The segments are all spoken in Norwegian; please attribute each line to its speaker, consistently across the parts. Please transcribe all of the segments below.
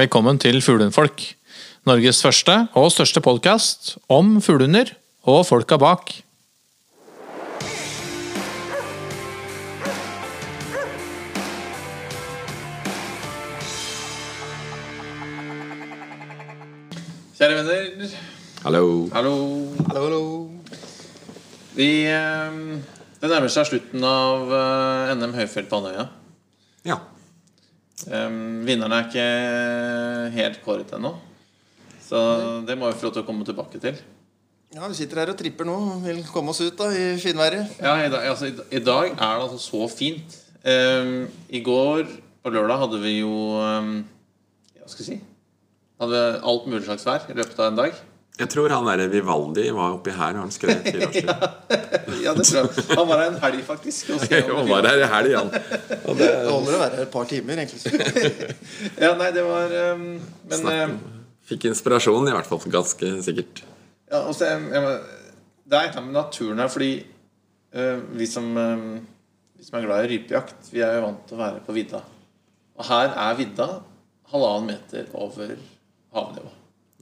Speaker 1: Velkommen til Fuglehundfolk. Norges første og største podkast om fuglehunder og folka bak. Kjære venner.
Speaker 2: Hallo.
Speaker 1: Hallo.
Speaker 3: Hallo, hallo.
Speaker 1: Vi, eh, det nærmer seg slutten av eh, NM høyfjell på Andøya.
Speaker 2: Ja.
Speaker 1: Um, vinneren er ikke helt kåret ennå. Så det må vi få lov til å komme tilbake til.
Speaker 3: Ja, Vi sitter her og tripper nå. Vil komme oss ut da i finværet.
Speaker 1: Ja, i, dag, altså, i, I dag er det altså så fint. Um, I går, på lørdag, hadde vi jo um, Hva skal jeg si Hadde vi alt mulig slags vær i løpet av en dag.
Speaker 2: Jeg tror han der Vivaldi var oppi her og han skrev fire år siden.
Speaker 1: Ja, det tror jeg. Han var her en helg, faktisk. og
Speaker 2: Han var her i helg, han. Og det,
Speaker 3: Det holder å være her et par timer, egentlig.
Speaker 1: Ja, nei, det var um, Men
Speaker 2: snakk
Speaker 1: um,
Speaker 2: om- fikk inspirasjon, i hvert fall. Ganske sikkert.
Speaker 1: Ja, og så, jeg, jeg, det er et eller annet med naturen her, fordi uh, vi, som, uh, vi som er glad i rypejakt, vi er jo vant til å være på vidda. Og her er vidda halvannen meter over havnivå.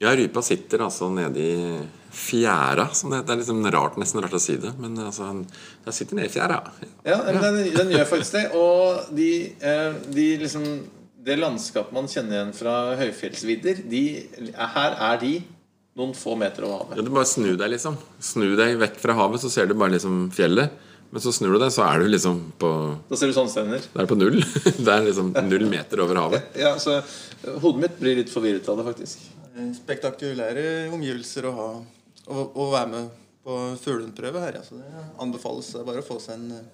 Speaker 2: Ja, rypa sitter altså nede i fjæra, som det heter. Det er liksom rart, nesten rart å si det, men altså, han- den sitter nede i fjæra.
Speaker 1: Ja, den, den gjør faktisk det. Og de, eh, de liksom Det landskapet man kjenner igjen fra høyfjellsvidder, de, her er de noen få meter over havet.
Speaker 2: Ja, du bare snu deg, liksom. Snu deg vekk fra havet, så ser du bare liksom fjellet. Men så snur du deg, så er du liksom på
Speaker 1: Da ser du sånne steder.
Speaker 2: Det er på null. Det er liksom null meter over havet.
Speaker 1: Ja, så hodet mitt blir litt forvirret av det, faktisk.
Speaker 3: Spektakulære omgivelser å ha å, å være med på fuglehundprøve her. Ja. Så det anbefales bare å få seg en eh,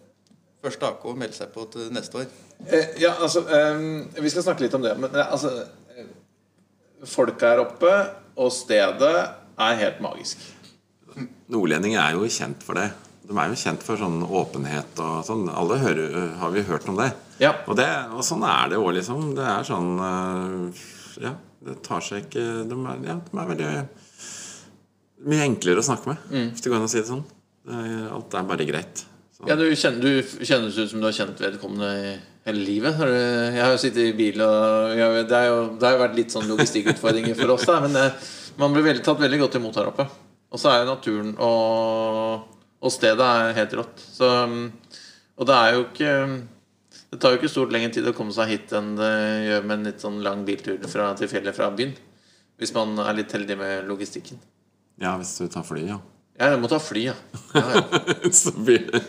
Speaker 3: første AK og melde seg på til neste år.
Speaker 1: Eh, ja, altså eh, Vi skal snakke litt om det. Men eh, altså Folket her oppe og stedet er helt magisk.
Speaker 2: Nordlendinger er jo kjent for det. De er jo kjent for sånn åpenhet og sånn. Alle hører, har vi hørt om det.
Speaker 1: Ja.
Speaker 2: Og, det, og sånn er det òg, liksom. Det er sånn Ja, det tar seg ikke De er, ja, de er veldig mye enklere å snakke med, hvis det går an å si det sånn. Alt er bare greit. Så.
Speaker 1: Ja, du, kjenner, du kjennes ut som du har kjent vedkommende i hele livet. Jeg har jo sittet i bil, og jeg, det, jo, det har jo vært litt sånn logistikkutfordringer for oss. Da, men det, man blir veldig, tatt veldig godt imot her oppe. Og så er jo naturen og, og stedet er helt rått. Så, mm, og det er jo ikke Det tar jo ikke stort lengre tid å komme seg hit enn det gjør med en litt sånn lang biltur fra, til fjellet fra byen. Hvis man er litt heldig med logistikken.
Speaker 2: Ja, hvis du tar fly, ja.
Speaker 1: Ja, jeg må ta fly, ja. ja, ja.
Speaker 2: så blir det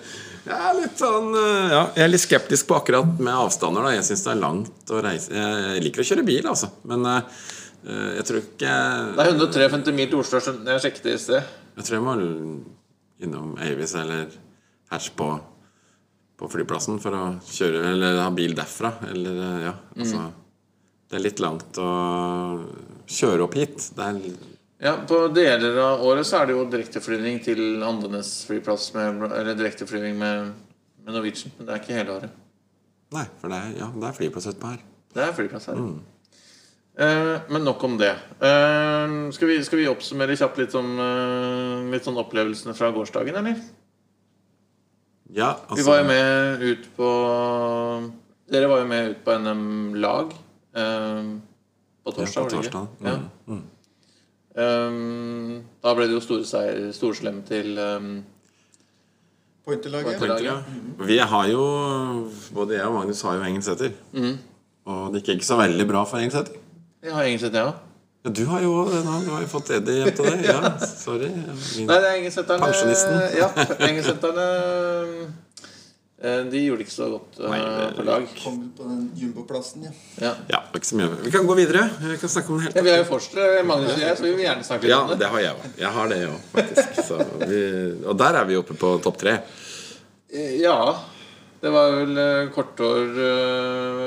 Speaker 2: Jeg er litt sånn øh, Ja, jeg er litt skeptisk på akkurat med avstander. da Jeg syns det er langt å reise. Jeg liker å kjøre bil, altså. Men øh, jeg tror ikke
Speaker 1: Det er 153 mil til Oslo. Jeg sjekket det i sted.
Speaker 2: Jeg tror jeg må innom Avis eller Hatch på, på flyplassen for å kjøre Eller ha bil derfra. Eller, ja, altså Det er litt langt å kjøre opp hit. Det er
Speaker 1: Ja, På deler av året så er det jo direkteflyvning til Andenes flyplass. Med, eller direkteflyvning med, med Norwegian. Men det er ikke hele året.
Speaker 2: Nei, for det er, ja, det er flyplass utpå her.
Speaker 1: Det er flyplass her. Eh, men nok om det. Eh, skal, vi, skal vi oppsummere kjapt litt om eh, litt sånn opplevelsene fra gårsdagen, eller?
Speaker 2: Ja, altså
Speaker 1: Vi var jo med ut på Dere var jo med ut på eh, på
Speaker 2: ja,
Speaker 1: torsdag.
Speaker 2: på
Speaker 1: var det ikke?
Speaker 2: torsdag.
Speaker 1: Ja.
Speaker 2: Mm. Mm.
Speaker 1: Um, da ble det jo store seier, storslem til um,
Speaker 3: Pointerlaget.
Speaker 1: Pointer.
Speaker 2: Mm. Vi har jo Både jeg og Magnus har jo Engelsæter.
Speaker 1: Mm.
Speaker 2: Og det gikk ikke så veldig bra for Engelsæter.
Speaker 1: Jeg har egentlig ja.
Speaker 2: Ja, du har jo. Du har jo fått Eddie hjem til deg. Ja, sorry. Min-
Speaker 1: Nei, det er engelsetterne
Speaker 2: Pensjonisten.
Speaker 1: Ja, engelsetterne eh, De gjorde det ikke så godt eh,
Speaker 2: Nei, det-
Speaker 1: på lag.
Speaker 3: Kom på den jumboplassen, ja.
Speaker 1: Ja.
Speaker 2: Ja, ikke så mye. Vi kan gå videre. Vi kan snakke om det helt
Speaker 1: Ja, vi er jo forskere, Magnus og jeg, så vi vil gjerne snakke litt
Speaker 2: Ja,
Speaker 1: om det.
Speaker 2: Ja, det har jeg òg. Jeg har det òg, faktisk. Så vi, og der er vi oppe på topp tre.
Speaker 1: Eh, Ja. Det var vel kortår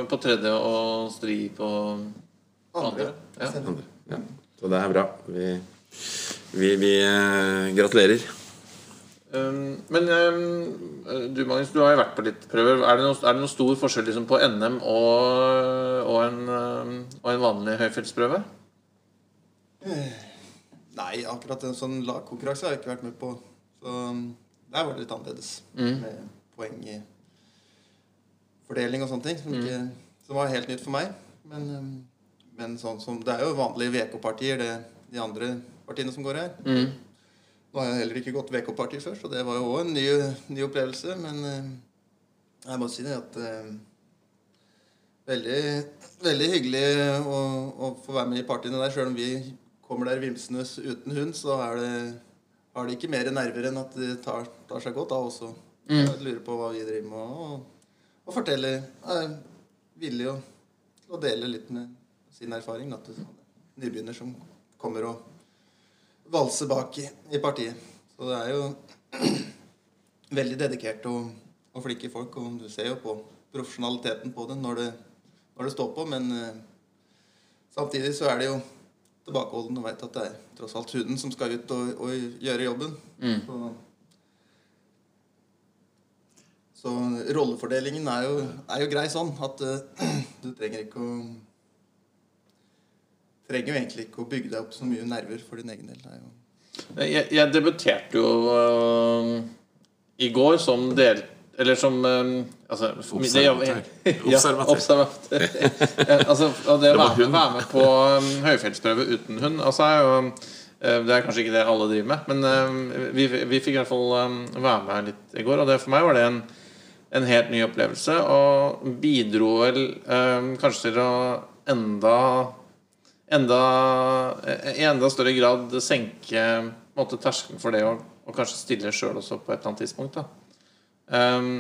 Speaker 1: på tredje og stri på andre. Ja.
Speaker 2: Andre. Ja. Så det er bra. Vi, vi, vi eh, gratulerer.
Speaker 1: Um, men um, du Magnus, du har jo vært på litt prøver. Er det noen, er det stor forskjell liksom, på NM og, og, en, um, og en vanlig høyfjellsprøve?
Speaker 3: Nei, akkurat en sånn lagkonkurranse har jeg ikke vært med på. Så der var det litt annerledes. Med poeng i fordeling og sånne ting. Som, ikke, som var helt nytt for meg. Men um, men sånn som, det er jo vanlige VK-partier, de andre partiene som går her.
Speaker 1: Mm.
Speaker 3: Nå har jeg heller ikke gått VK-parti før, så det var jo òg en ny, ny opplevelse. Men eh, jeg må si det at eh, veldig, veldig hyggelig å, å få være med i partiene der. Sjøl om vi kommer der vimsende uten hund, så er det, har de ikke mer nerver enn at de tar, tar seg godt av også. Jeg lurer på hva vi driver med, og, og forteller. Er villig å, å dele litt med sin erfaring. Da, til nybegynner som kommer og valser bak i, i partiet. Så det er jo veldig dedikert og, og flinke folk, og du ser jo på profesjonaliteten på det når det, når det står på, men uh, samtidig så er det jo tilbakeholden og veit at det er tross alt huden som skal ut og, og gjøre jobben. Så, så rollefordelingen er jo, er jo grei sånn at uh, du trenger ikke å Trenger jo egentlig ikke å bygge deg opp så mye nerver for din egen del. Det
Speaker 1: Jeg, jeg debuterte jo uh, i går som del... Eller som um, altså,
Speaker 2: Observatør.
Speaker 1: ja,
Speaker 2: Observatør.
Speaker 1: Eh, altså, det å
Speaker 2: Det
Speaker 1: være være med på um, høyfjellsprøve uten hund altså, er jo, øh, Det er kanskje ikke det alle driver med, men øh, vi, vi fikk i hvert fall være med litt i går. Og det, for meg var det en, en helt ny opplevelse, og bidro vel um, kanskje til å enda enda, i enda større grad senke måte, terskelen for det å, og kanskje stille sjøl også på et eller annet tidspunkt. Ehm,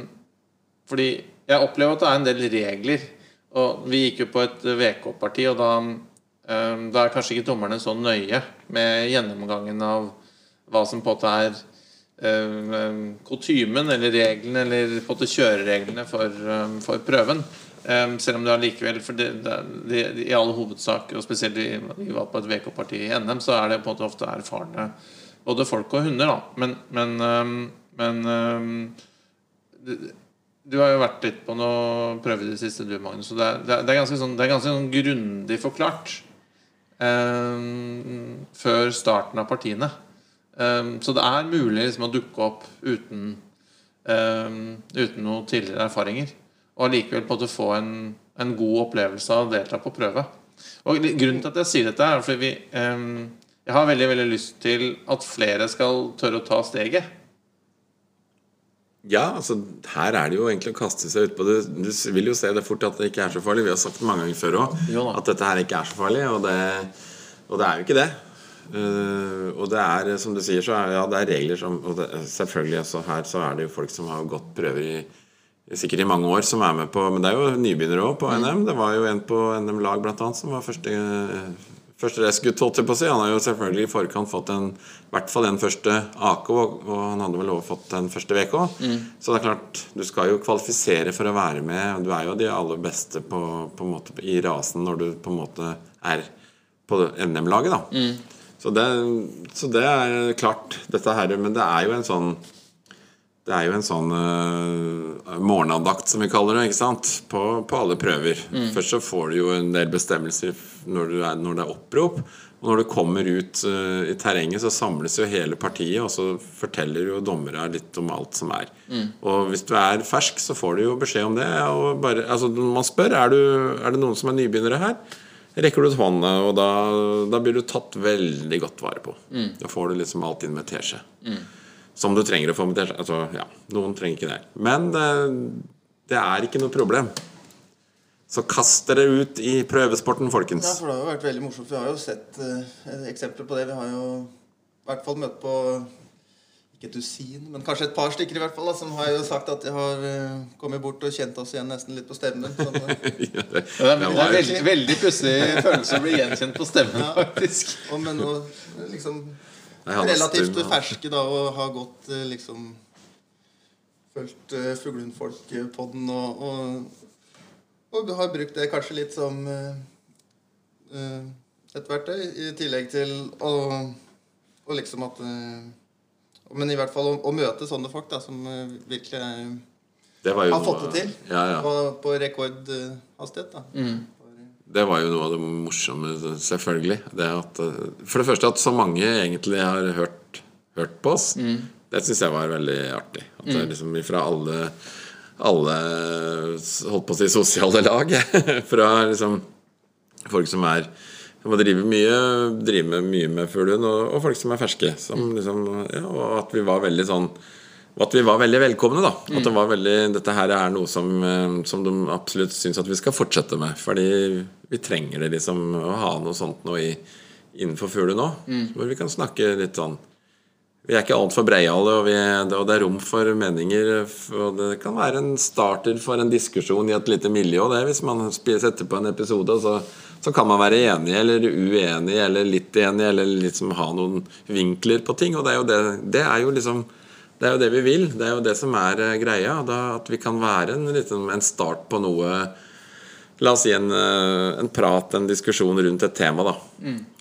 Speaker 1: fordi jeg opplever at det er en del regler. Og vi gikk jo på et VK-parti, og da, um, da er kanskje ikke dommerne så nøye med gjennomgangen av hva som på en måte er um, kutymen eller reglene eller på en måte kjørereglene for, um, for prøven. Ehm, selv om det allikevel For det, det, det, I all hovedsak, og spesielt i, vi var på et VK-parti i NM, så er det på en måte ofte erfarne både folk og hunder. da Men, men, um, men um, det- du har jo vært litt på noe prøve i det siste, du, Magnus. Så det er, det er, ganske, sånn, er ganske sånn grundig forklart før starten av partiene. Så det er mulig liksom, å dukke opp uten, uten noen tidligere erfaringer. Og allikevel på en få en, en god opplevelse av å delta på prøve. Og Grunnen til at jeg sier dette, er fordi vi, um, jeg har veldig veldig lyst til at flere skal tørre å ta steget.
Speaker 2: Ja, altså her er det jo egentlig å kaste seg utpå det. Du vil jo se det fort at det ikke er så farlig. Vi har sagt det mange ganger før òg, at dette her ikke er så farlig. Og det, og det er jo ikke det. Uh, og det er, som du sier, så er ja, det er regler som Og det, selvfølgelig også her så er det jo folk som har gått prøver i Sikkert i mange år som er med på Men det er jo nybegynnere òg på NM. Det var jo en på NM Lag blant annet som var første Første racegutt, holdt jeg på å si. Han har jo selvfølgelig i forkant fått en, i hvert fall den første AK, og, han hadde vel også fått den første VK. Så det er klart, du skal jo kvalifisere for å være med. Du er jo de aller beste på, på måte, i rasen når du på en måte er på NM-laget, da. Så, det, så det er klart, dette her Men det er jo en sånn det er jo en sånn uh, morgenandakt, som vi kaller det, ikke sant? På, på alle prøver. Først så får du jo en del bestemmelser når, du er, når det er opprop. Og når du kommer ut uh, i terrenget, så samles jo hele partiet, og så forteller jo dommerne litt om alt som er. Og hvis du er fersk, så får du jo beskjed om det. Og bare, altså, man spør er, du, er det noen som er nybegynnere her. Rekker du ut hånda, og da, da blir du tatt veldig godt vare på. Da får du liksom alt inn med teskje. Som du trenger å få med. Altså, ja, noen trenger ikke det. Men det, det er ikke noe problem. Så kast dere ut i prøvesporten, folkens.
Speaker 3: Ja, for det har jo vært veldig morsomt. Vi har jo sett eh, eksempler på det. Vi har jo i hvert fall møtt på ikke et dusin, men kanskje et par stykker i hvert fall, da, som har jo sagt at de har uh, kommet bort og kjent oss igjen nesten litt på stemmen. Sånn, eh,
Speaker 2: Ja, det,
Speaker 1: Det er, det
Speaker 2: var
Speaker 1: er veldig, veldig pussig følelse å bli gjenkjent på stemmen, faktisk.
Speaker 3: og, men og, liksom relativt
Speaker 2: stum,
Speaker 3: ferske da og har gått eh, liksom Fulgt uh, Fuglehundfolk-podden og, og, og har brukt det kanskje litt som uh, eh, et verktøy, i tillegg til å, og liksom at eh, Men i hvert fall å, å møte sånne folk da som eh, virkelig
Speaker 2: det var jo
Speaker 3: har fått det til
Speaker 2: Ja, ja.
Speaker 3: på, på rekordhastighet. da
Speaker 2: Det var jo noe av det morsomme, selvfølgelig. Det at, eh, for det første at så mange egentlig har hørt, hørt på oss. Det syns jeg var veldig artig. At det er liksom fra alle, alle holdt på å si sosiale lag. fra liksom folk som er som driver mye, driver mye med fuglehund, og, og folk som er ferske. Som liksom, ja, og at vi var veldig sånn og at vi var veldig velkomne. da At det var veldig, Dette her er noe som, eh, som de absolutt syns at vi skal fortsette med. Fordi vi trenger det liksom å ha noe sånt nå i, innenfor fugler nå. Hvor vi kan snakke litt sånn Vi er ikke altfor breiale, og, vi, og det er rom for meninger. Og det kan være en starter for en diskusjon i et lite miljø. Det Hvis man setter på en episode, så, så kan man være enig eller uenig eller litt enig, eller liksom ha noen vinkler på ting. Og det er jo, det, det er jo liksom det er jo det vi vil. Det er jo det som er eh, greia. Da, at vi kan være en, liksom, en start på noe La oss si en, eh, en prat, en diskusjon rundt et tema. da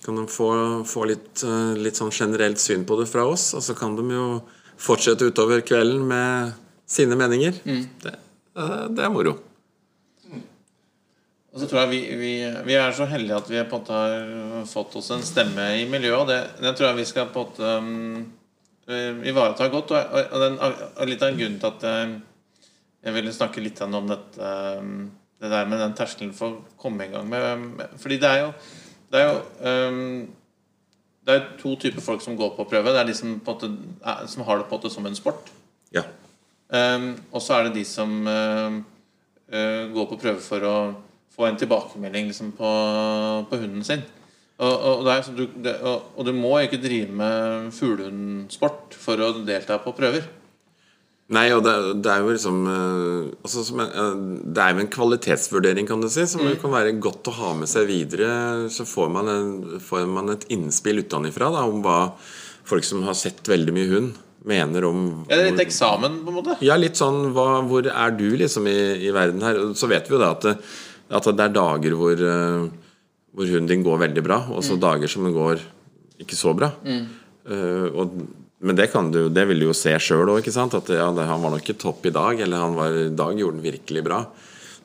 Speaker 2: Kan de få, få litt, eh, litt sånn generelt syn på det fra oss, og så kan de jo fortsette utover kvelden med sine meninger. Det, eh, det er moro.
Speaker 1: Og så tror jeg vi, vi, vi er så heldige at vi på en måte har fått oss en stemme i miljøet. Og det, det tror jeg vi skal på en måte um, eh, ivareta godt. Og, den, og litt av en grunn til at jeg, jeg ville snakke litt om dette um, Det der med den terskelen for å komme i gang med, Fordi det er jo Det er jo um, det er to typer folk som går på prøve. Det er de som, måte, som har det på en måte som en sport.
Speaker 2: Ja.
Speaker 1: Um, og så er det de som uh, uh, går på prøve for å få en tilbakemelding liksom, på, på hunden sin. Og, og, det er, du, det, og, og du må ikke drive med fuglehundsport for å delta på prøver.
Speaker 2: Nei, og det, det er jo liksom eh, altså, som en, eh, Det er jo en kvalitetsvurdering, kan du si, som
Speaker 1: Mm.
Speaker 2: kan være godt å ha med seg videre. Så får man, en, får man et innspill utenfra om hva folk som har sett veldig mye hund, mener om
Speaker 1: Ja, det er litt eksamen, på en måte.
Speaker 2: Ja, litt sånn hva, Hvor er du liksom i, i verden her? Så vet vi jo da at at det er dager hvor, eh, hvor hunden din går veldig bra, og så dager som den går ikke så bra. Eh, og, men det, kan du, det vil du jo se sjøl òg, at ja, det, han var nok ikke topp i dag, eller han var, i dag gjorde den virkelig bra.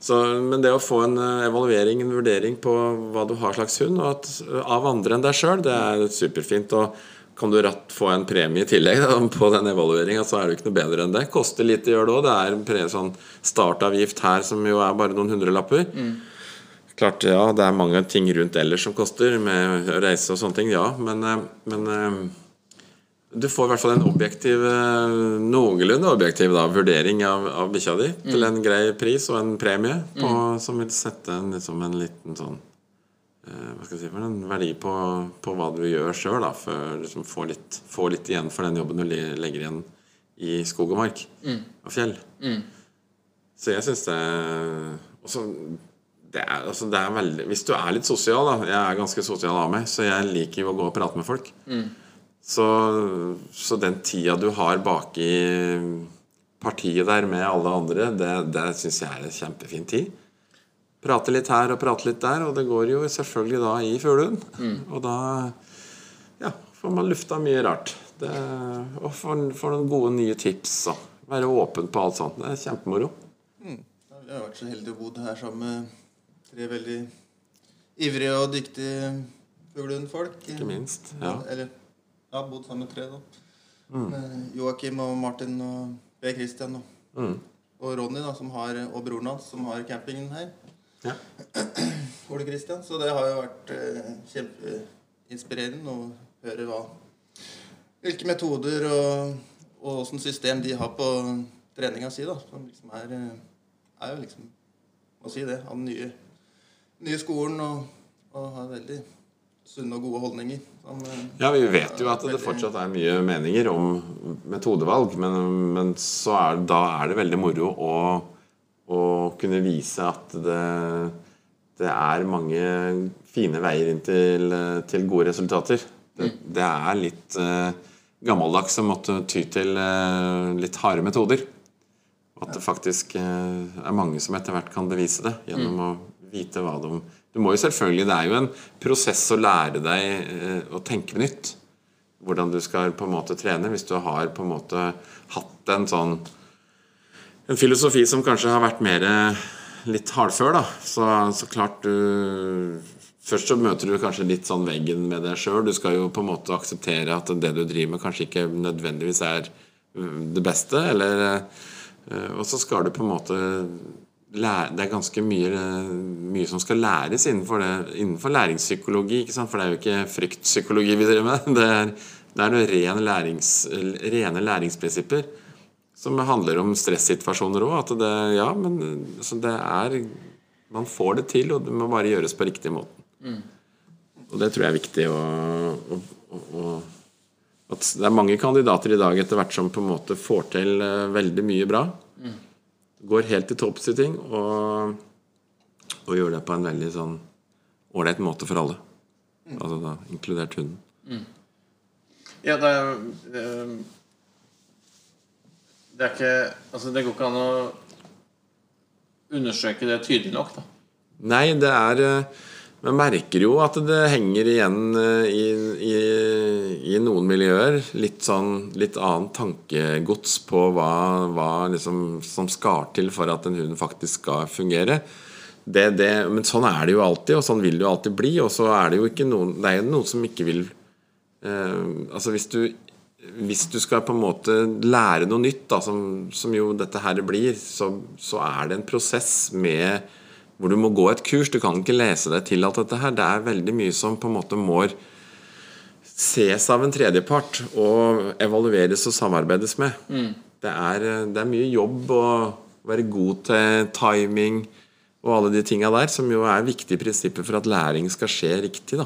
Speaker 2: Så, men det å få en eh, evaluering, en vurdering på hva du har slags hund, og at, av andre enn deg sjøl, det er superfint. Og kan du ratt få en premie i tillegg da, på den evalueringa, så er det jo ikke noe bedre enn det. Koster litt å gjøre det òg. Det er en pre, sånn startavgift her som jo er bare noen hundrelapper. Klart, ja, det er mange ting rundt ellers som koster, med å reise og sånne ting, ja. Men, eh, men eh, du får i hvert fall en objektiv, eh, noenlunde objektiv da, vurdering av, av bikkja di til en grei pris og en premie på, som vil sette en, liksom en liten sånn hva skal jeg si for en verdi på, på hva du gjør sjøl, for liksom få, litt, få litt igjen for den jobben du legger igjen i skog og mark og fjell. Så jeg syns det også, det er, altså det er veldig Hvis du er litt sosial, da Jeg er ganske sosial av meg, så jeg liker jo å gå og prate med folk. Så, så den tida du har baki partiet der med alle andre, det, det syns jeg er en kjempefin tid. Prate litt her og prate litt der, og det går jo selvfølgelig da i fuglehund. Og da ja, får man lufta mye rart. Det, og får, får noen gode nye tips og være åpen på alt sånt. Det er kjempemoro.
Speaker 3: Ja, Vi har vært så heldige å bo her sammen med tre veldig ivrige og dyktige fuglehundfolk.
Speaker 2: Ikke minst. Ja.
Speaker 3: Eller ja, bodd sammen med tre, da. Mm. Joakim og Martin og Per Christian og,
Speaker 2: Mm.
Speaker 3: og Ronny, da, som har, og broren hans, som har campingen her.
Speaker 2: Ja.
Speaker 3: Ole Christian. Så det har jo vært eh, kjempeinspirerende å høre hva hvilke metoder og, og åssen system de har på treninga si, da. Som liksom er, eh, er jo liksom Må si det. Av den nye, nye skolen og, og har veldig sunne og gode holdninger. Som, eh,
Speaker 2: Ja, vi vet jo at det fortsatt er mye meninger om metodevalg, men, men så er, da er det veldig moro å, å kunne vise at det, det er mange fine veier inn til, til gode resultater. Det, det er litt uh, gammeldags å måtte ty til uh, litt harde metoder. At det faktisk uh, er mange som etter hvert kan bevise det gjennom å vite hva de Du må jo selvfølgelig Det er jo en prosess å lære deg eh, å tenke nytt. Hvordan du skal på en måte trene. Hvis du har på en måte hatt en sånn En filosofi som kanskje har vært mer eh, litt hardfør, da. Så, så klart du Først så møter du kanskje litt sånn veggen med deg sjøl. Du skal jo på en måte akseptere at det du driver med, kanskje ikke nødvendigvis er mm, det beste. Eller, eh, og så skal du på en måte det er ganske mye, mye som skal læres innenfor, det, innenfor læringspsykologi. For det er jo ikke fryktpsykologi vi driver med. Det er, det er ren lærings, rene læringsprinsipper som handler om stressituasjoner òg. At det, ja, men det er Man får det til, og det må bare gjøres på riktig måte. Og det tror jeg er viktig å, å, å, å At det er mange kandidater i dag etter hvert som på en måte får til eh, veldig mye bra. Går helt til topps i ting og, og gjør det på en veldig sånn ålreit måte for alle. Altså da inkludert hunden.
Speaker 1: Ja, det er eh, Det er ikke Altså, det går ikke an å undersøke det tydelig nok, da.
Speaker 2: Nei, det er eh, Man merker jo at det henger igjen eh, i, i, i noen miljøer litt sånn litt annet tankegods på hva, hva liksom som skal til for at en hund faktisk skal fungere. Det, det, men sånn er det jo alltid, og sånn vil det jo alltid bli. Og så er det jo ikke noen Det er jo noen som ikke vil eh, Altså hvis du hvis du skal på en måte lære noe nytt, da, som, som jo dette her blir, så, så er det en prosess med hvor du må gå et kurs. Du kan ikke lese deg til alt dette her. Det er veldig mye som på en måte må ses av en tredjepart og evalueres og samarbeides med. Det, er, det er mye jobb å være god til timing og alle de tinga der, som jo er viktige prinsipper for at læring skal skje riktig. da.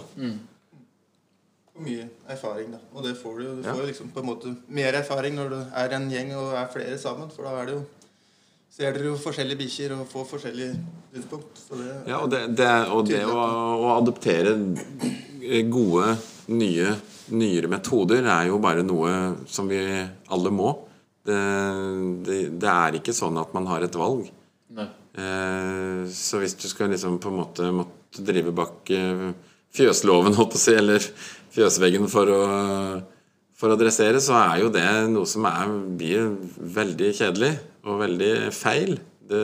Speaker 3: Og mye erfaring, da. Og det får du jo. Du får jo liksom på en måte mer erfaring når du er en gjeng og er flere sammen. For da er det jo ser dere jo forskjellige bikkjer og får forskjellige synspunkt.
Speaker 2: Ja, og det, det, og det å, å adoptere gode, nye, nyere metoder er jo bare noe som vi alle må. Det, det, det er ikke sånn at man har et valg.
Speaker 1: Nei.
Speaker 2: Eh, så hvis du skal liksom på en måte måtte drive bak eh, fjøsloven, holdt på å si, eller fjøsveggen for å, for å dressere, så er jo det noe som er, blir veldig kjedelig og veldig feil. Det,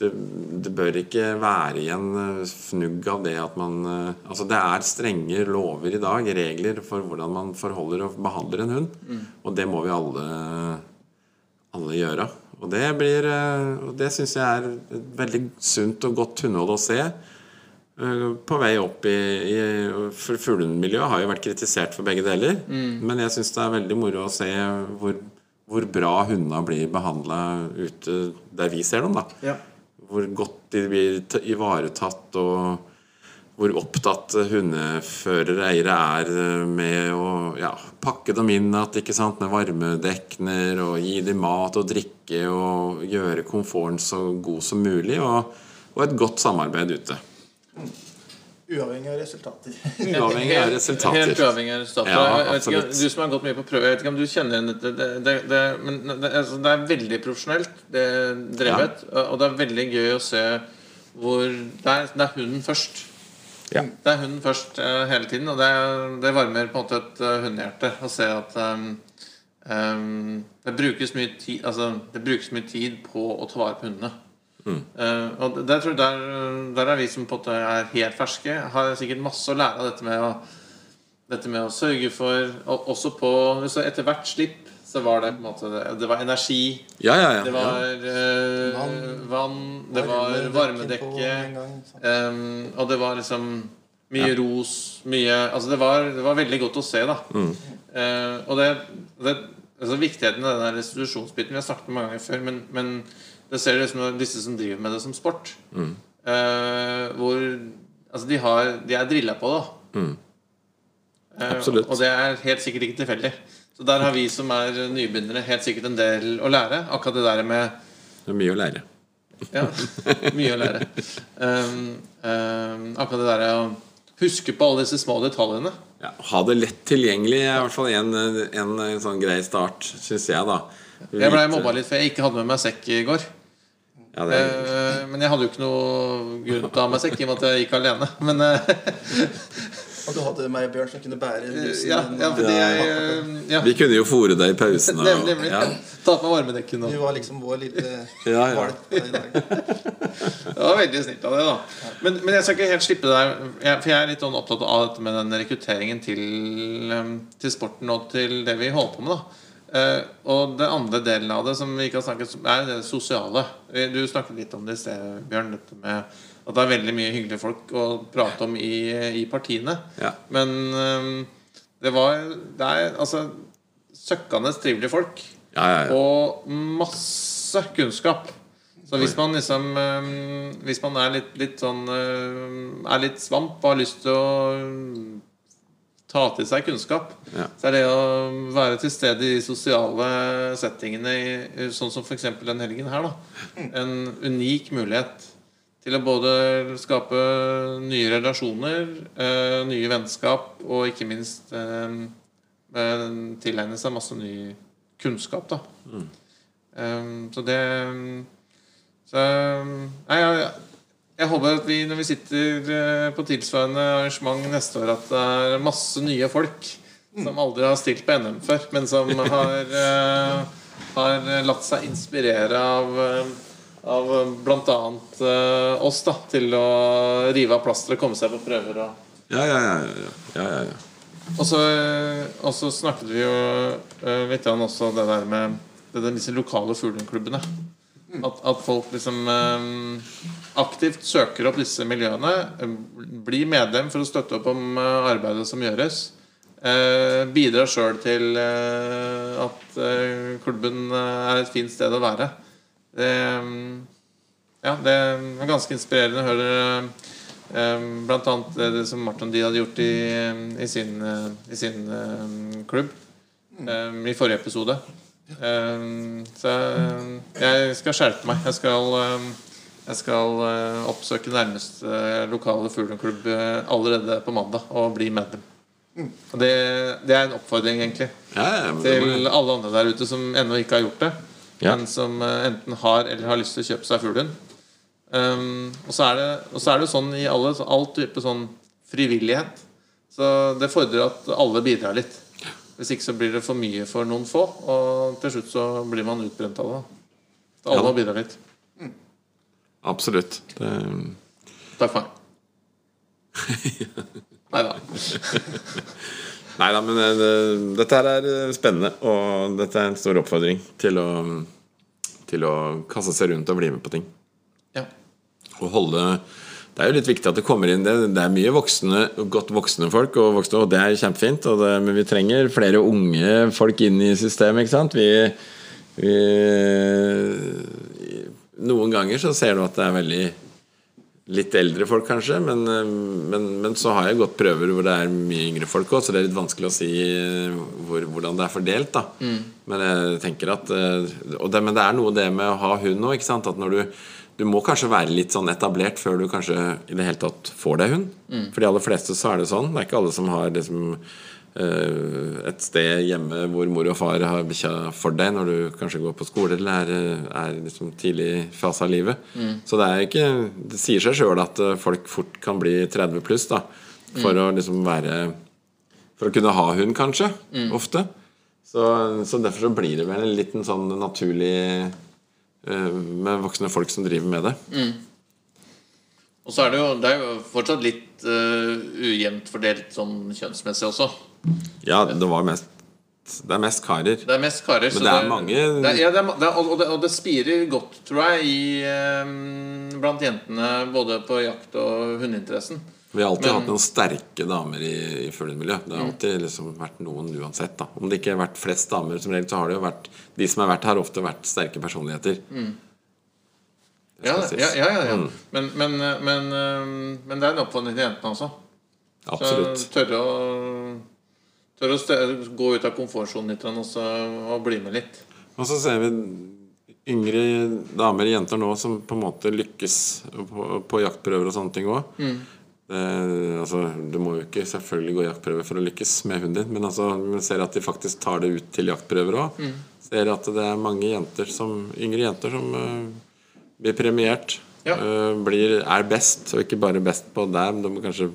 Speaker 2: det, det bør ikke være igjen fnugg av det at man eh, Altså det er strenge lover i dag, regler for hvordan man forholder og behandler en hund. Og det må vi alle, alle gjøre. Og det blir eh, Og det syns jeg er et veldig sunt og godt hundehold å se. Eh, På vei opp i, i For fuglemiljøet har jo vært kritisert for begge deler. Men jeg syns det er veldig moro å se hvor, hvor bra hundene blir behandla ute der vi ser dem. da
Speaker 1: Ja.
Speaker 2: hvor godt de blir ivaretatt, og hvor opptatt hundeførere, eiere, er eh, med å ja, pakke dem inn at, ikke sant, med varmedekner, og gi dem mat og drikke, og gjøre komforten så god som mulig, og, og et godt samarbeid ute.
Speaker 3: Uavhengig av resultater.
Speaker 2: Uavhengig av resultater.
Speaker 1: Helt uavhengig av resultater.
Speaker 2: Ja,
Speaker 1: ikke, du som har gått mye på prøve, jeg vet ikke om du kjenner igjen dette. Det, det, det, men det, altså, det er veldig profesjonelt det drevet, og det er veldig gøy å se hvor Det er, det er hunden først.
Speaker 2: Ja.
Speaker 1: Det er hunden først uh, hele tiden, og det, det varmer på en måte et uh, hundehjerte å se at um, um, det, brukes mye tid, altså, det brukes mye tid på å ta vare på hundene. Eh, og der, tror jeg der, der er vi som på en måte er helt ferske, har sikkert masse å lære av dette med å dette med å sørge for og Også på så Etter hvert slipp så var det på en måte Det, var energi,
Speaker 2: Ja, ja, ja.
Speaker 1: det
Speaker 2: ja.
Speaker 1: var eh,
Speaker 3: Vann.
Speaker 1: vann, det var varmedekke, em, og det var liksom mye ros, mye Altså det var, det var veldig godt å se, da. Eh, og det, det altså Viktigheten av den restitusjonsbiten Vi har snakket om mange ganger før, men, men det ser liksom disse som driver med det som sport. eh, hvor Altså, de, har, de er drilla på det. Mm.
Speaker 2: Absolutt.
Speaker 1: Og det er helt sikkert ikke tilfeldig. Så der har vi som er nybegynnere, helt sikkert en del å lære. Akkurat det der med
Speaker 2: Det er mye å lære.
Speaker 1: Ja, mye å lære. Um, um, akkurat det der å huske på alle disse små detaljene.
Speaker 2: Ja, ha det lett tilgjengelig er i hvert fall en, en, en sånn grei start, syns jeg, da.
Speaker 1: Jeg blei mobba litt for jeg ikke hadde med meg sekk i går.
Speaker 2: Ja, det
Speaker 1: Eh, men jeg hadde jo ikke noe grunn til å ha med sekk i og med at jeg gikk alene. Men eh,
Speaker 3: Og du hadde meg og Bjørn som kunne bære rusen?
Speaker 1: ja, ja,
Speaker 3: og-
Speaker 1: jeg eh, ja,
Speaker 2: Vi kunne jo fòre deg i pausen. og-
Speaker 1: Nemlig.
Speaker 2: Ja.
Speaker 1: Ta på meg varmedekken
Speaker 3: Du var liksom vår lille
Speaker 2: Ja, ja.
Speaker 3: valp i dag.
Speaker 1: Det var veldig snilt av det, da. Men, men jeg skal ikke helt slippe deg. for jeg er litt sånn opptatt av dette med den rekrutteringen til, um, til sporten og til det vi holder på med. da Eh, og det andre delen av det som vi ikke har snakket om, er det sosiale. Eh, Du snakket litt om det i sted, Bjørn. Dette med at det er veldig mye hyggelige folk å prate om i, i partiene.
Speaker 2: Ja.
Speaker 1: Men eh, det var Det er altså søkkende trivelige folk.
Speaker 2: Ja, ja, ja.
Speaker 1: Og masse kunnskap. Så hvis man liksom eh, Hvis man er litt, litt sånn eh, Er litt svamp og har lyst til å ta til seg kunnskap,
Speaker 2: Ja.
Speaker 1: så er det å være til stede i de sosiale settingene, sånn som f.eks. den helgen her, da, en unik mulighet til å både skape nye relasjoner, eh, nye vennskap og ikke minst eh, eh, tilegne seg masse ny kunnskap, da. Mm. så det Så Nei, jeg, jeg håper at vi når vi sitter eh, på tilsvarende arrangement neste år, at det er masse nye folk som aldri har stilt på NM før, men som har, uh, har latt seg inspirere av eh, av bl.a. Uh, oss da til å rive av plasteret, komme seg på prøver og
Speaker 2: Ja, ja, ja. ja, ja, ja, ja.
Speaker 1: og så, og så snakket vi jo uh, litt om også det der med det disse lokale fugleklubbene. At, at folk liksom eh, aktivt søker opp disse miljøene. eh, Blir medlem for å støtte opp om eh, arbeidet som gjøres. Eh, bidrar sjøl til eh, at eh, klubben er et fint sted å være. Det, ja, det er ganske inspirerende å høre blant annet det, som Martin De hadde gjort i, i sin, i sin klubb eh, i forrige episode. Eh, så jeg skal skjerpe meg. Jeg skal, eh, jeg skal eh, oppsøke nærmeste lokale fugleklubb eh, allerede på mandag og bli medlem. Og det, det er en oppfordring, egentlig
Speaker 2: ja,
Speaker 1: til alle andre der ute som ennå ikke har gjort det,
Speaker 2: Ja.
Speaker 1: men som eh, enten har eller har lyst til å kjøpe seg fuglehund. Um, og, så er det, og så er det sånn i alle, all type sånn frivillighet. Så det fordrer at alle bidrar litt. Hvis ikke så blir det for mye for noen få, og til slutt så blir man utbrent av det. Alle
Speaker 2: Ja.
Speaker 1: må bidra litt.
Speaker 2: Absolutt. Det,
Speaker 1: Takk for meg. Nei da.
Speaker 2: nei da, men det, dette her er eh, spennende, og dette er en stor oppfordring til å, til å kaste seg rundt og bli med på ting.
Speaker 1: Ja.
Speaker 2: Og holde Det er jo litt viktig at det kommer inn det, det er mye voksne, godt voksne folk, og, voksne, og det er kjempefint. Det, men vi trenger flere unge folk inn i systemet, ikke sant? Vi, vi Noen ganger så ser du at det er veldig litt eldre folk, kanskje, men, men, men så har jeg gått prøver hvor det er mye yngre folk òg, så det er litt vanskelig å si hvor, hvordan det er fordelt. da Men jeg tenker at eh, og det, Men det er noe det med å ha hund òg, at når du du må kanskje være litt sånn etablert før du kanskje i det hele tatt får deg hund. For de aller fleste så er det sånn. Det er ikke alle som har liksom uh, et sted hjemme hvor mor og far har bikkja for deg når du kanskje går på skole eller er, er liksom tidlig fase av livet. Så det er ikke Det sier seg sjøl at eh, folk fort kan bli 30 pluss da for å liksom være For å kunne ha hund, kanskje. Ofte. Så, så derfor så blir det vel en liten sånn naturlig med voksne folk som driver med det.
Speaker 1: Og så er det jo, det er jo fortsatt litt uh, ujevnt fordelt sånn kjønnsmessig også.
Speaker 2: Ja, det var mest Det er mest karer.
Speaker 1: Det er mest karer. Men
Speaker 2: det er mange-
Speaker 1: det, er- ja, det er, ma- det er, og, det, og det spirer godt, tror jeg, i, um, blant jentene både på jakt- og hundeinteressen.
Speaker 2: Vi har alltid
Speaker 1: Men-
Speaker 2: hatt noen sterke damer i, i fuglemiljøet. Det har alltid liksom vært noen uansett. da Om det ikke har vært flest damer, som regel, så har det jo vært de som har vært her, ofte vært sterke personligheter. Mm.
Speaker 1: Ja, ja, ja, ja, ja.
Speaker 2: Mm.
Speaker 1: Men, men, men, eh, men det er en oppfordring til jentene også. Så
Speaker 2: Absolutt.
Speaker 1: tørre å, tørre å gå ut av komfortsonen litt og, så, og bli med litt.
Speaker 2: Og så ser vi yngre damer jenter nå som på en måte lykkes på, på jaktprøver og sånne ting òg. Altså, du må jo ikke selvfølgelig gå jaktprøver for å lykkes med hunden din, men altså, vi ser at de faktisk tar det ut til jaktprøver òg. Ser at det er mange jenter som, yngre jenter som eh, blir premiert.
Speaker 1: Ja.
Speaker 2: eh, blir, er best, og ikke bare best på der, men de må kanskje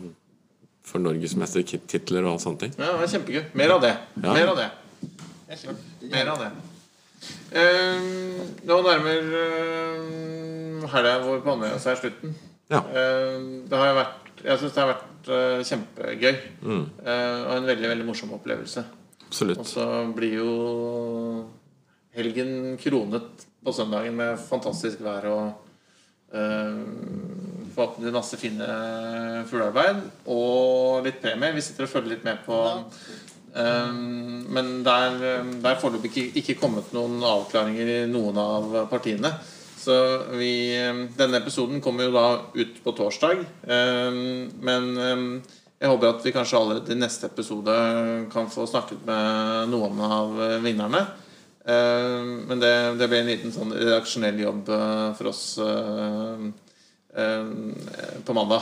Speaker 2: få norgesmestertitler og sånne ting.
Speaker 1: Ja, det er kjempegøy. Mer av det.
Speaker 2: Ja.
Speaker 1: Mer av det. Mer av det. Eh, nå nærmer uh, helga vår på Andøya seg slutten.
Speaker 2: Ja.
Speaker 1: Eh, det har jo vært Jeg syns det har vært uh, kjempegøy. Eh, og en veldig veldig morsom opplevelse.
Speaker 2: absolutt.
Speaker 1: Og så blir jo helgen kronet på søndagen med fantastisk vær og uh, forhåpentligvis masse fine fuglearbeid og litt premie. Vi sitter og følger litt med på um, Men det er, det er foreløpig ikke, ikke kommet noen avklaringer i noen av partiene. Så vi, eh, denne episoden kommer jo da ut på torsdag. eh, Men eh, jeg håper at vi kanskje allerede i neste episode kan få snakket med noen av vinnerne. Men det, det blir en liten sånn redaksjonell jobb for oss på mandag.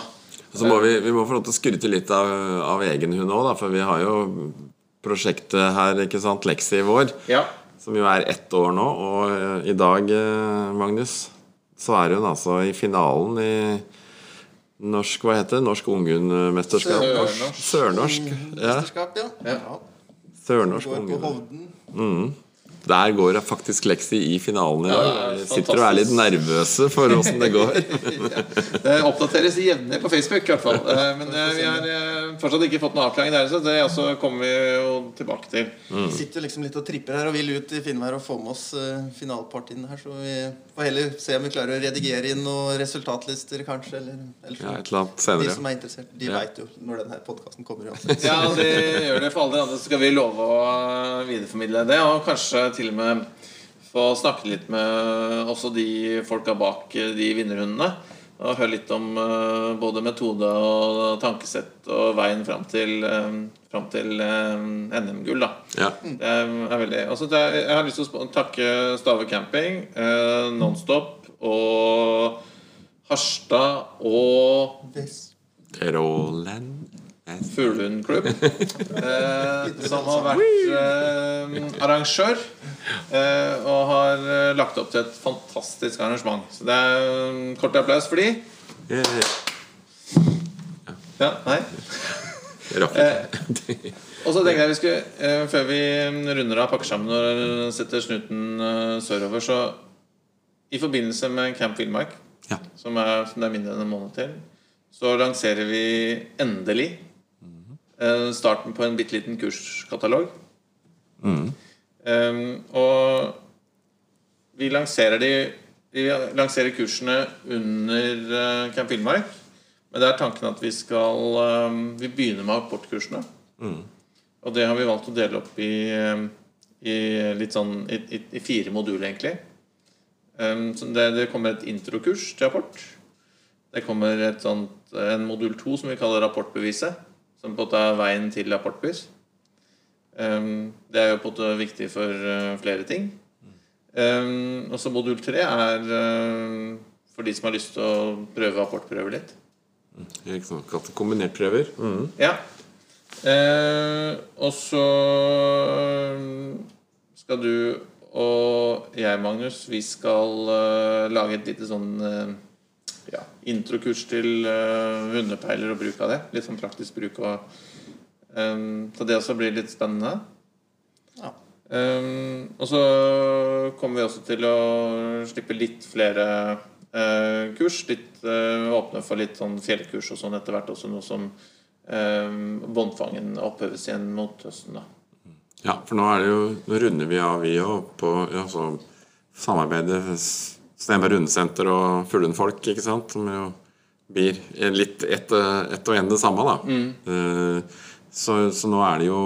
Speaker 2: Så må vi, vi må få lov til å skryte litt av, av egen hund òg, for vi har jo prosjektet her, ikke sant, Lexi vår,
Speaker 1: Ja.
Speaker 2: Som jo er ett år nå. Og eh, i dag, eh, Magnus, så er hun altså i finalen i norsk Hva heter det? Norsk unghundmesterskap?
Speaker 1: Sørnorsk.
Speaker 2: Sørnorsk. Ja.
Speaker 3: Mesterskap, ja.
Speaker 1: Ja.
Speaker 2: Sørnorsk
Speaker 3: Går Mm.
Speaker 2: Der går det faktisk Lexi i finalen i dag. Vi sitter og er litt nervøse for åssen det går.
Speaker 1: Det oppdateres jevnlig på Facebook, i hvert fall. Eh, Men vi er fortsatt ikke fått noen avklaring der, så det også kommer vi jo tilbake til.
Speaker 3: Vi sitter jo liksom litt og tripper her og vil ut i finvær og få med oss uh, finalepartiene her. Så vi får heller se om vi klarer å redigere inn noen resultatlister, kanskje. Eller, eller
Speaker 2: Ja, et eller annet
Speaker 3: De som er interessert, de
Speaker 2: Ja.
Speaker 3: vet jo når denne podkasten kommer. uansett.
Speaker 1: Ja, det gjør det for alle de andre. Så skal vi love å videreformidle det, og kanskje til og med få snakke litt med også de folka bak eh, de vinnerhundene. Og høre litt om eh, både metode og tankesett og veien fram til, eh, fram til eh, NM-gull. da
Speaker 2: Ja.
Speaker 1: Det er veldig altså Jeg har lyst til å takke Stave Camping, eh, Nonstop og Harstad og.
Speaker 2: Roland
Speaker 1: Fuglehundklubb, eh, som har vært eh, arrangør. Eh, og har eh, lagt opp til et fantastisk arrangement. Så det er en kort applaus for de. Ja, nei
Speaker 2: Rakk.
Speaker 1: Og så tenkte jeg vi skulle, eh, før vi runder av pakker sammen og setter snuten eh, sørover, så i forbindelse med Camp Villmark,
Speaker 2: Ja.
Speaker 1: som er, som det er mindre enn en måned til, så lanserer vi endelig eh, starten på en bitte liten kurskatalog. Eh, og vi lanserer de Vi lanserer kursene under eh, Camp Villmark. Men det er tanken at vi skal um, Vi begynner med apportkursene. Og det har vi valgt å dele opp i, eh, i litt sånn i, i, i fire moduler, egentlig. Um, så det, det kommer et introkurs til apport. Det kommer et sånt, en modul to som vi kaller rapportbeviset. Som på en måte er veien til rapportbevis. Um, det er jo på en måte viktig for eh, flere ting. Um, og så modul tre er eh, for de som har lyst til å prøve apportprøver litt.
Speaker 2: Ikke sant, kalt Kombinertprøver. Mm.
Speaker 1: Ja. Eh, og så skal du og jeg, Magnus, vi skal lage et lite sånn ja, introkurs til hundepeiler og bruk av det. Litt sånn praktisk bruk. Og, eh, så det også blir litt spennende.
Speaker 3: Ja.
Speaker 1: Um, og så kommer vi også til å slippe litt flere uh, kurs. Litt uh, åpne for litt sånn fjellkurs og sånn etter hvert. Også noe som um, båndfangen oppheves igjen mot høsten. da
Speaker 2: Ja, for nå er det jo Nå runder vi av, vi òg, på altså, samarbeidet s- Steinberg Rundesenter og Fuglehundfolk, ikke sant? Som jo blir litt ett et og en det samme, da. Eh, så, så nå er det jo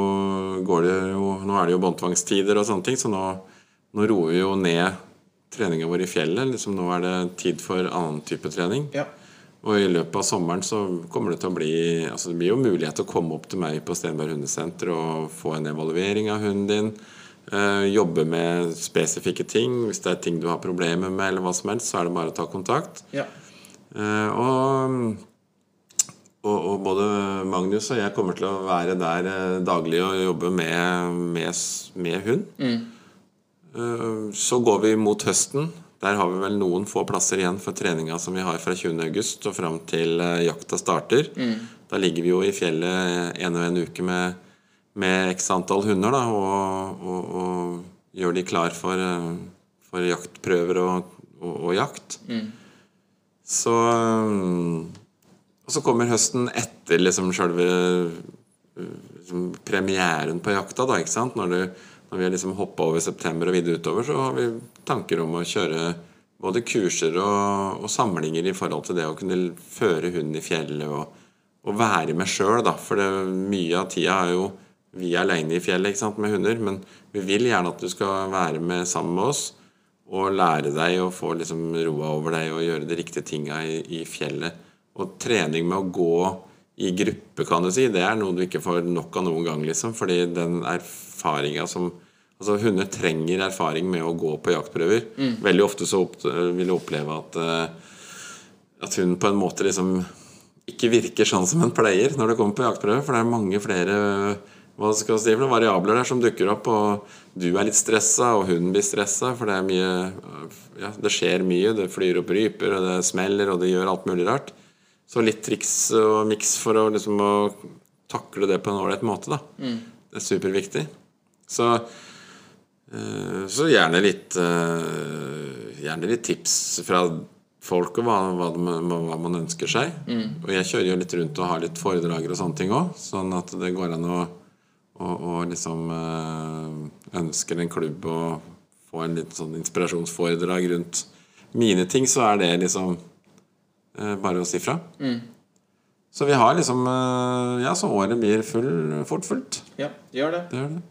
Speaker 2: går det jo Nå er det jo båndtvangstider og sånne ting, så nå, nå roer vi jo ned treninga vår i fjellet. Liksom nå er det tid for annen type trening.
Speaker 1: Ja.
Speaker 2: Og i løpet av sommeren så kommer det til å bli Altså det blir jo mulighet til å komme opp til meg på Stenberg hundesenter og få en evaluering av hunden din. Eh, jobbe med spesifikke ting. Hvis det er ting du har problemer med, eller hva som helst, så er det bare å ta kontakt.
Speaker 1: Ja.
Speaker 2: Eh, og, og, og både Magnus og jeg kommer til å være der eh, daglig og jobbe med, med, med hund. Mm. så går vi mot høsten. Der har vi vel noen få plasser igjen for treninga som vi har fra 20. august og fram til eh, jakta starter. Da ligger vi jo i fjellet en og en uke med, med x antall hunder da, og, og, og gjør de klar for, eh, for jaktprøver og, og, jakt. Så um, Og så kommer høsten etter liksom sjølve liksom, premieren på jakta, da, ikke sant? Når, du, når vi har liksom hoppa over september og videre utover, så har vi tanker om å kjøre både kurser og, og samlinger i forhold til det å kunne føre hunden i fjellet og, og være med sjøl, da. For det, mye av tida er jo vi er aleine i fjellet ikke sant, med hunder, men vi vil gjerne at du skal være med sammen med oss og lære deg og få liksom roa over deg og gjøre de riktige tinga i, i fjellet. Og trening med å gå i gruppe, kan du si, det er noe du ikke får nok av noen gang, liksom. Fordi den erfaringa som Altså, hunder trenger erfaring med å gå på jaktprøver. Veldig ofte så vil du oppleve at eh, at hun på en måte liksom ikke virker sånn som en pleier når det kommer på jaktprøve. For det er mange flere hva skal si, for variabler der som dukker opp. Og du er litt stressa, og hunden blir stressa, for det er mye Ja, det skjer mye. Det flyr opp ryper, og det smeller, og det gjør alt mulig rart. Så litt triks og miks for å liksom å takle det på en ålreit måte, da. Det er superviktig. Så eh, så gjerne litt eh, Gjerne litt tips fra folk og hva, hva, hva man ønsker seg. Og jeg kjører jo litt rundt og har litt foredrager og sånne ting òg, sånn at det går an å, å, å liksom øh, ønsker en klubb å få en liten sånn inspirasjonsforedrag rundt mine ting, så er det liksom bare å si fra. Så vi har liksom eh, Ja, så året blir full, fort fullt.
Speaker 1: Ja, gjør det.
Speaker 2: Det gjør det.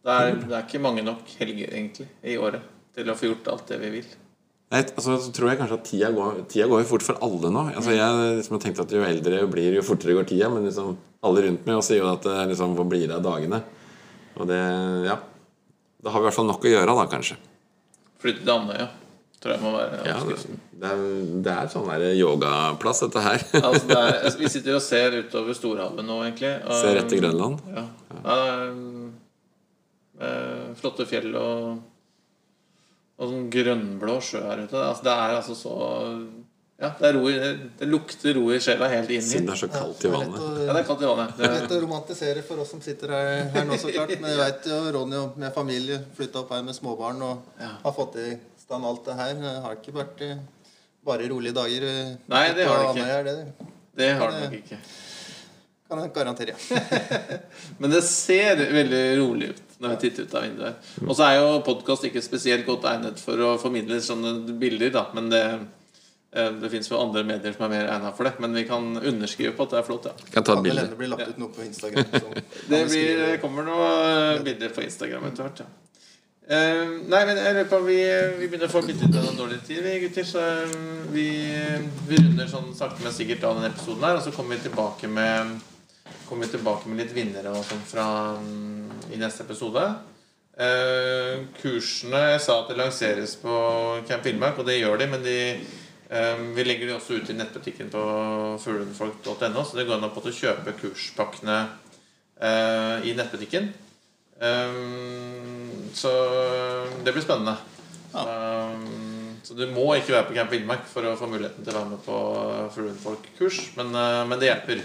Speaker 1: Det er, det er ikke mange nok helger egentlig i året til å få gjort alt det vi vil.
Speaker 2: Nei, altså, så tror jeg kanskje at tida går, tida går fort for alle nå. Altså, jeg liksom har tenkt at Jo eldre jeg blir, jo fortere går tida. Men liksom, alle rundt meg sier jo at det liksom, hvor blir det av dagene? Og det Ja. Da har vi i hvert fall nok å gjøre, da, kanskje.
Speaker 1: Flytte til Andøya tror jeg må være
Speaker 2: Ja, det, er, det er sånn der yogaplass, dette her.
Speaker 1: Altså, det er, altså, vi sitter og ser utover Storhavet nå, egentlig. og-
Speaker 2: Se rett til Grønland.
Speaker 1: Ja. ja er, eh, flotte fjell og, og sånn grønnblå sjø her ute. Altså, det er altså så Ja, det, er ro, i- det, det lukter ro i sjela helt inn
Speaker 2: Siden det er så kaldt i vannet.
Speaker 1: Ja, det er kaldt i vannet.
Speaker 3: Det er lett å romantisere for oss som sitter her, her nå, så klart. Men jeg vet jo Ronny og med familie flytta opp her med småbarn og har fått i stand alt det her. Det har ikke vært eh, bare rolige dager. eh,
Speaker 1: Nei, det har det ikke.
Speaker 3: Det
Speaker 1: det har det nok ikke.
Speaker 3: kan jeg garantere.
Speaker 1: Men det ser veldig rolig ut når jeg titter ut av vinduet. Og så er jo podkast ikke spesielt godt egnet for å formidle sånne bilder, da. Men det, eh, det fins jo andre medier som er mer egnet for det. Men vi kan underskrive på at det er flott, ja.
Speaker 2: Kan ta et bilde.
Speaker 3: det blir lagt ut noe på Instagram.
Speaker 1: Det blir, kommer noen bilder på Instagram etter hvert, ja. Eh, nei, men jeg lurer på vi, vi begynner å få bitte litt dårlig tid, vi gutter. Så eh, vi, vi runder sånn sakte, men sikkert av denne episoden her. Og så kommer vi tilbake med Kommer vi tilbake med litt vinnere og sånn fra um, i neste episode. Uh, kursene Jeg sa at det lanseres på Camp Villmark, og det gjør de, men de um, vi legger de også ut i nettbutikken på fuglenfolk.no, så det går an på å kjøpe kurspakkene uh, i nettbutikken. Um, så det blir spennende. Um, så du må ikke være på Camp Villmark for å få muligheten til å være med på Fuglenfolk-kurs, men, eh, men det hjelper.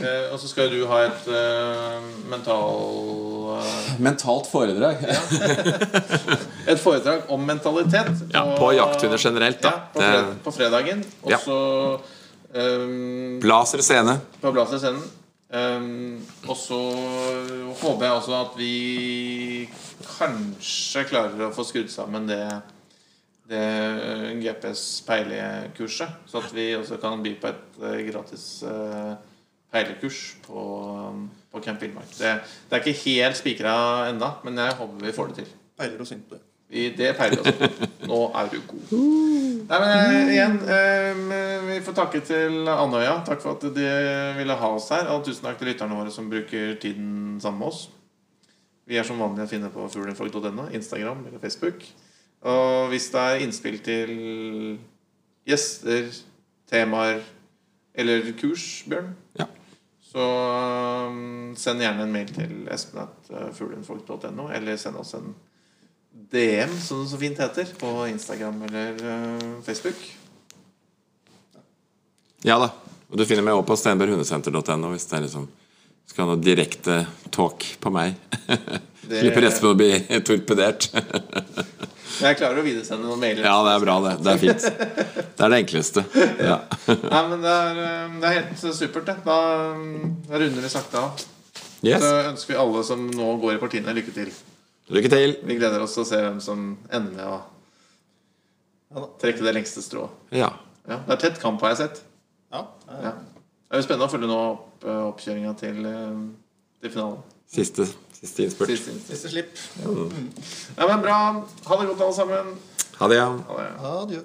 Speaker 1: Eh, og så skal jo du ha et uh, mental
Speaker 2: Mentalt foredrag.
Speaker 1: Et foredrag om mentalitet.
Speaker 2: Ja, på jakthunder generelt, da.
Speaker 1: Ja, på, fred, på fredagen. Og
Speaker 2: Ja.
Speaker 1: så um,
Speaker 2: Blaser scene.
Speaker 1: på Blaser-scenen. Um, og så håper jeg også at vi kanskje klarer å få skrudd sammen det, det GPS-peilekurset. Så at vi også kan by på et eh, gratis eh, peilekurs på, på Camp Villmark. Det, det er ikke helt spikra ennå, men jeg håper vi får det til.
Speaker 3: Peiler og synter.
Speaker 1: Vi, det peiler oss. Nå er du god. Nei, men eh, igjen eh, Vi får takke til Andøya. Takk for at de ville ha oss her. Og tusen takk til lytterne våre som bruker tiden sammen med oss. Vi er som vanlig å finne på fuglenfolk.no, Instagram eller Facebook. Og hvis det er innspill til gjester, temaer eller kurs, Bjørn,
Speaker 2: Ja.
Speaker 1: så um, send gjerne en mail til espen.fuglenfolk.no, eller send oss en DM, som det så fint heter, på Instagram eller uh, Facebook.
Speaker 2: Ja da. Og du finner meg også på steinberghundesenter.no hvis det er liksom Skal ha noe direkte talk på meg.
Speaker 1: Det-
Speaker 2: Slipper resten å bli torpedert.
Speaker 1: Jeg klarer å videresende noen mailer.
Speaker 2: ja, det er bra, det. Det er fint. Det er det enkleste. Ja.
Speaker 1: Nei, men det er, eh, det er helt supert, det. Da da runder vi sakte av.
Speaker 2: Yes.
Speaker 1: Så ønsker vi alle som nå går i partiene, lykke til.
Speaker 2: Lykke til.
Speaker 1: Vi gleder oss til å se hvem som ender med å
Speaker 3: Ja
Speaker 1: trekke det lengste strået.
Speaker 2: Ja.
Speaker 1: Ja, det er tett kamp, har jeg sett.
Speaker 3: Ja, ja.
Speaker 1: Ja. Det er jo spennende å følge nå opp, eh, oppkjøringa til, eh, til finalen.
Speaker 2: Siste, siste innspurt.
Speaker 1: Siste.
Speaker 3: Siste slipp.
Speaker 1: Ja, men bra. Ha det godt, alle sammen.
Speaker 2: Ha det, ja.
Speaker 1: Ha det.
Speaker 3: Adjø.